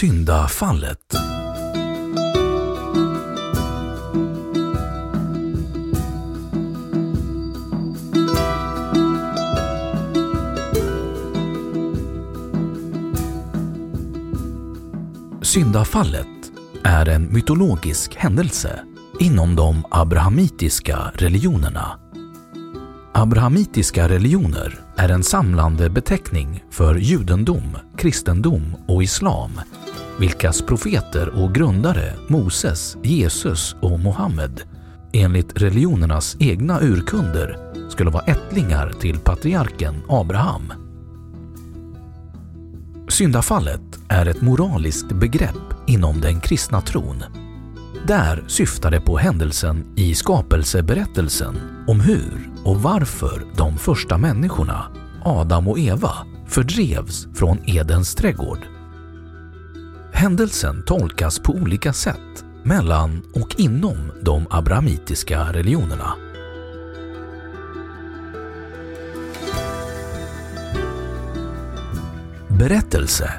Syndafallet Syndafallet är en mytologisk händelse inom de abrahamitiska religionerna. Abrahamitiska religioner är en samlande beteckning för judendom, kristendom och islam, vilkas profeter och grundare Moses, Jesus och Mohammed enligt religionernas egna urkunder skulle vara ättlingar till patriarken Abraham. Syndafallet är ett moraliskt begrepp inom den kristna tron. Där syftar det på händelsen i skapelseberättelsen om hur och varför de första människorna, Adam och Eva, fördrevs från Edens trädgård. Händelsen tolkas på olika sätt mellan och inom de abrahamitiska religionerna. Berättelse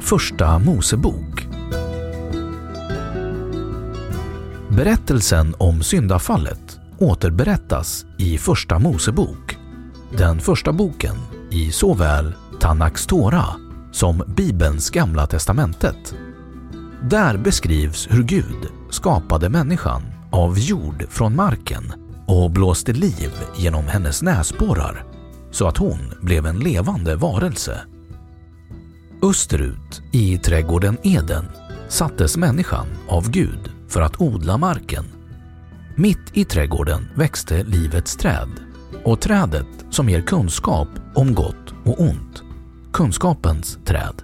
Första Mosebok Berättelsen om syndafallet återberättas i Första Mosebok, den första boken i såväl Tanaks Tora som Bibelns Gamla testamentet. Där beskrivs hur Gud skapade människan av jord från marken och blåste liv genom hennes näsborrar så att hon blev en levande varelse. Österut i trädgården Eden sattes människan av Gud för att odla marken. Mitt i trädgården växte livets träd och trädet som ger kunskap om gott och ont, kunskapens träd.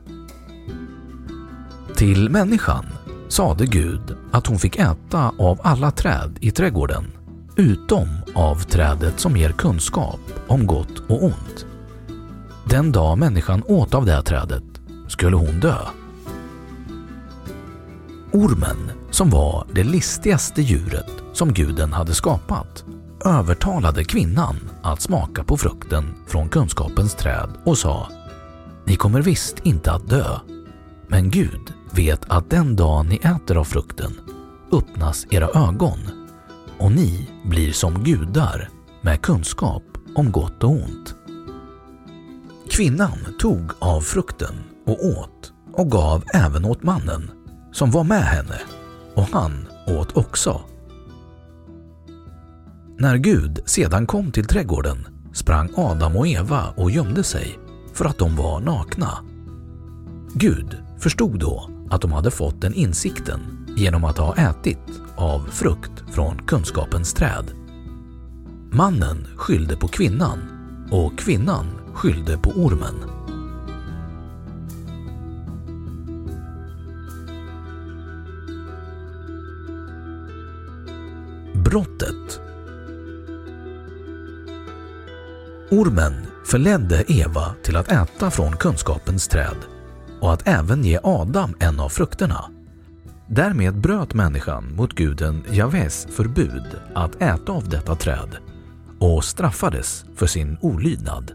Till människan sade Gud att hon fick äta av alla träd i trädgården utom av trädet som ger kunskap om gott och ont. Den dag människan åt av det trädet skulle hon dö. Ormen, som var det listigaste djuret som guden hade skapat, övertalade kvinnan att smaka på frukten från kunskapens träd och sa Ni kommer visst inte att dö, men Gud vet att den dag ni äter av frukten öppnas era ögon och ni blir som gudar med kunskap om gott och ont. Kvinnan tog av frukten och åt och gav även åt mannen som var med henne och han åt också. När Gud sedan kom till trädgården sprang Adam och Eva och gömde sig för att de var nakna. Gud förstod då att de hade fått den insikten genom att ha ätit av frukt från kunskapens träd. Mannen skyllde på kvinnan och kvinnan skyllde på ormen. Brottet Ormen förledde Eva till att äta från kunskapens träd och att även ge Adam en av frukterna. Därmed bröt människan mot guden Javes förbud att äta av detta träd och straffades för sin olydnad.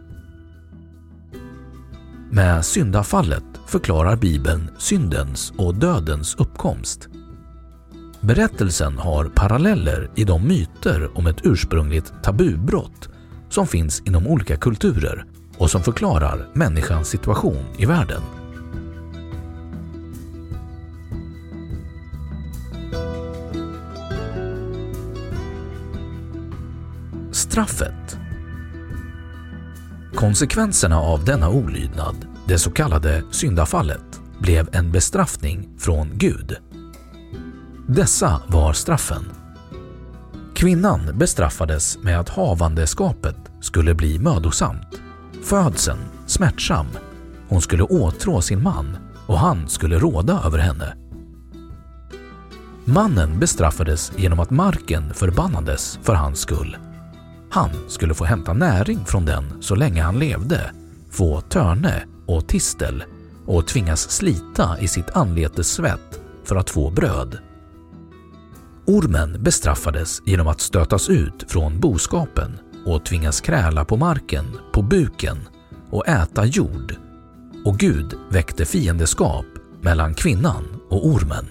Med syndafallet förklarar Bibeln syndens och dödens uppkomst. Berättelsen har paralleller i de myter om ett ursprungligt tabubrott som finns inom olika kulturer och som förklarar människans situation i världen. Straffet Konsekvenserna av denna olydnad, det så kallade syndafallet, blev en bestraffning från Gud. Dessa var straffen. Kvinnan bestraffades med att havandeskapet skulle bli mödosamt, födseln smärtsam, hon skulle åtrå sin man och han skulle råda över henne. Mannen bestraffades genom att marken förbannades för hans skull. Han skulle få hämta näring från den så länge han levde, få törne och tistel och tvingas slita i sitt anletes svett för att få bröd. Ormen bestraffades genom att stötas ut från boskapen och tvingas kräla på marken, på buken och äta jord. Och Gud väckte fiendeskap mellan kvinnan och ormen.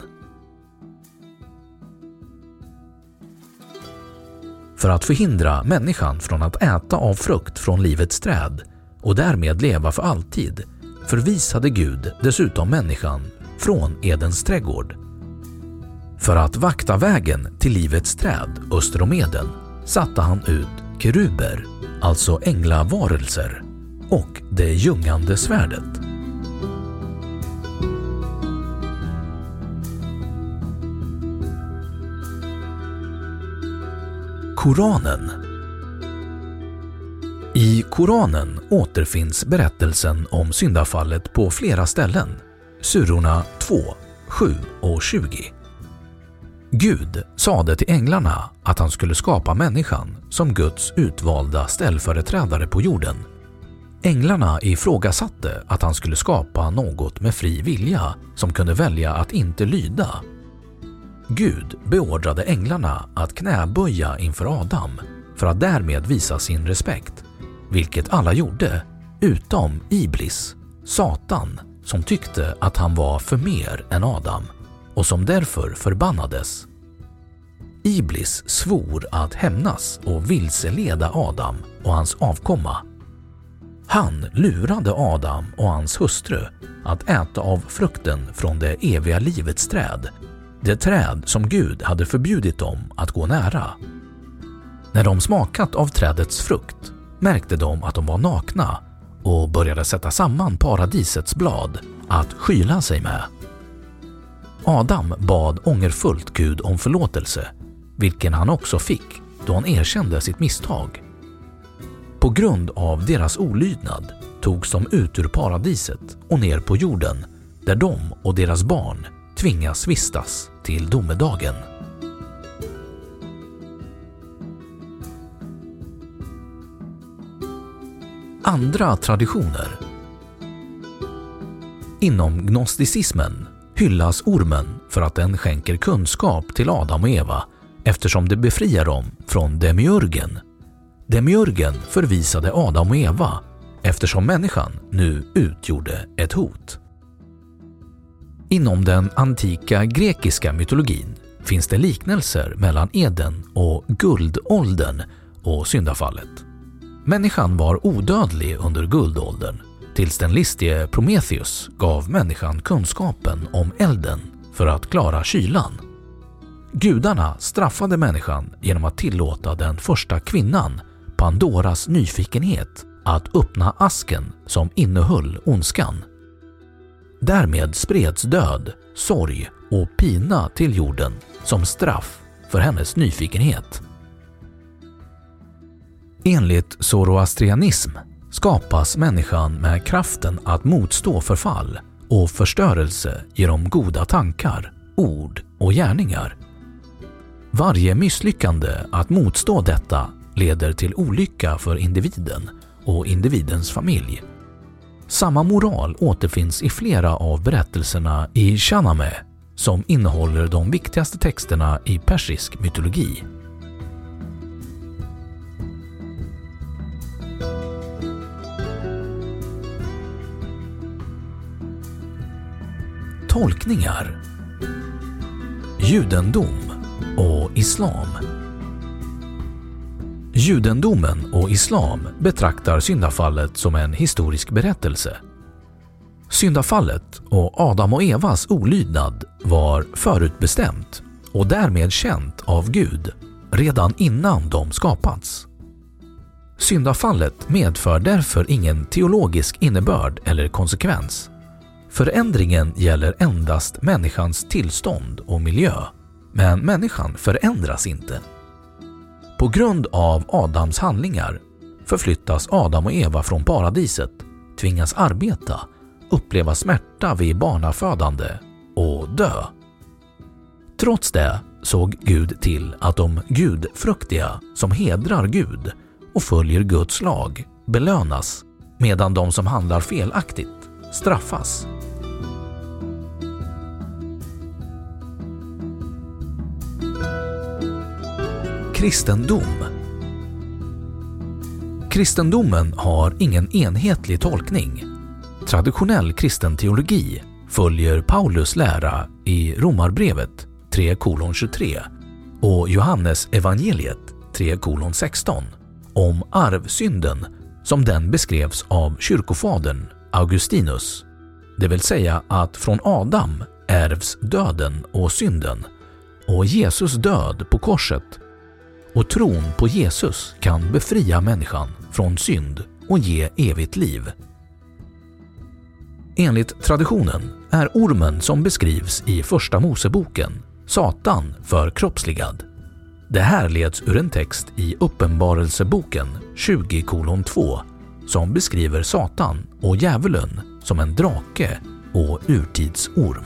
För att förhindra människan från att äta av frukt från livets träd och därmed leva för alltid förvisade Gud dessutom människan från Edens trädgård för att vakta vägen till livets träd öster om Eden satte han ut keruber, alltså änglavarelser, och det ljungande svärdet. Koranen I Koranen återfinns berättelsen om syndafallet på flera ställen, surorna 2, 7 och 20. Gud sade till änglarna att han skulle skapa människan som Guds utvalda ställföreträdare på jorden. Änglarna ifrågasatte att han skulle skapa något med fri vilja som kunde välja att inte lyda. Gud beordrade änglarna att knäböja inför Adam för att därmed visa sin respekt, vilket alla gjorde utom Iblis, Satan, som tyckte att han var för mer än Adam och som därför förbannades. Iblis svor att hämnas och vilseleda Adam och hans avkomma. Han lurade Adam och hans hustru att äta av frukten från det eviga livets träd, det träd som Gud hade förbjudit dem att gå nära. När de smakat av trädets frukt märkte de att de var nakna och började sätta samman paradisets blad att skyla sig med. Adam bad ångerfullt Gud om förlåtelse, vilken han också fick då han erkände sitt misstag. På grund av deras olydnad togs de ut ur paradiset och ner på jorden där de och deras barn tvingas vistas till domedagen. Andra traditioner Inom gnosticismen hyllas ormen för att den skänker kunskap till Adam och Eva eftersom det befriar dem från demiurgen. Demiurgen förvisade Adam och Eva eftersom människan nu utgjorde ett hot. Inom den antika grekiska mytologin finns det liknelser mellan Eden och guldåldern och syndafallet. Människan var odödlig under guldåldern tills den listige Prometheus gav människan kunskapen om elden för att klara kylan. Gudarna straffade människan genom att tillåta den första kvinnan, Pandoras nyfikenhet, att öppna asken som innehöll ondskan. Därmed spreds död, sorg och pina till jorden som straff för hennes nyfikenhet. Enligt zoroastrianism skapas människan med kraften att motstå förfall och förstörelse genom goda tankar, ord och gärningar. Varje misslyckande att motstå detta leder till olycka för individen och individens familj. Samma moral återfinns i flera av berättelserna i Shahnameh som innehåller de viktigaste texterna i persisk mytologi. Tolkningar Judendom och islam Judendomen och islam betraktar syndafallet som en historisk berättelse. Syndafallet och Adam och Evas olydnad var förutbestämt och därmed känt av Gud redan innan de skapats. Syndafallet medför därför ingen teologisk innebörd eller konsekvens. Förändringen gäller endast människans tillstånd och miljö, men människan förändras inte. På grund av Adams handlingar förflyttas Adam och Eva från paradiset, tvingas arbeta, uppleva smärta vid barnafödande och dö. Trots det såg Gud till att de gudfruktiga som hedrar Gud och följer Guds lag belönas medan de som handlar felaktigt straffas. Kristendom Kristendomen har ingen enhetlig tolkning. Traditionell kristen teologi följer Paulus lära i Romarbrevet 3.23 och Johannes evangeliet 3.16 om arvsynden som den beskrevs av kyrkofadern Augustinus. Det vill säga att från Adam ärvs döden och synden och Jesus död på korset och tron på Jesus kan befria människan från synd och ge evigt liv. Enligt traditionen är ormen som beskrivs i Första Moseboken Satan förkroppsligad. Det här leds ur en text i Uppenbarelseboken 20.2 som beskriver Satan och djävulen som en drake och urtidsorm.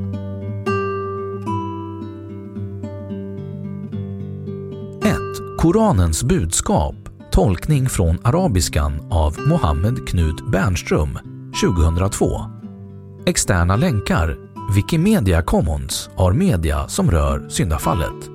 Koranens budskap Tolkning från arabiskan av Mohammed Knut Bernström 2002 Externa länkar Wikimedia Commons har media som rör syndafallet.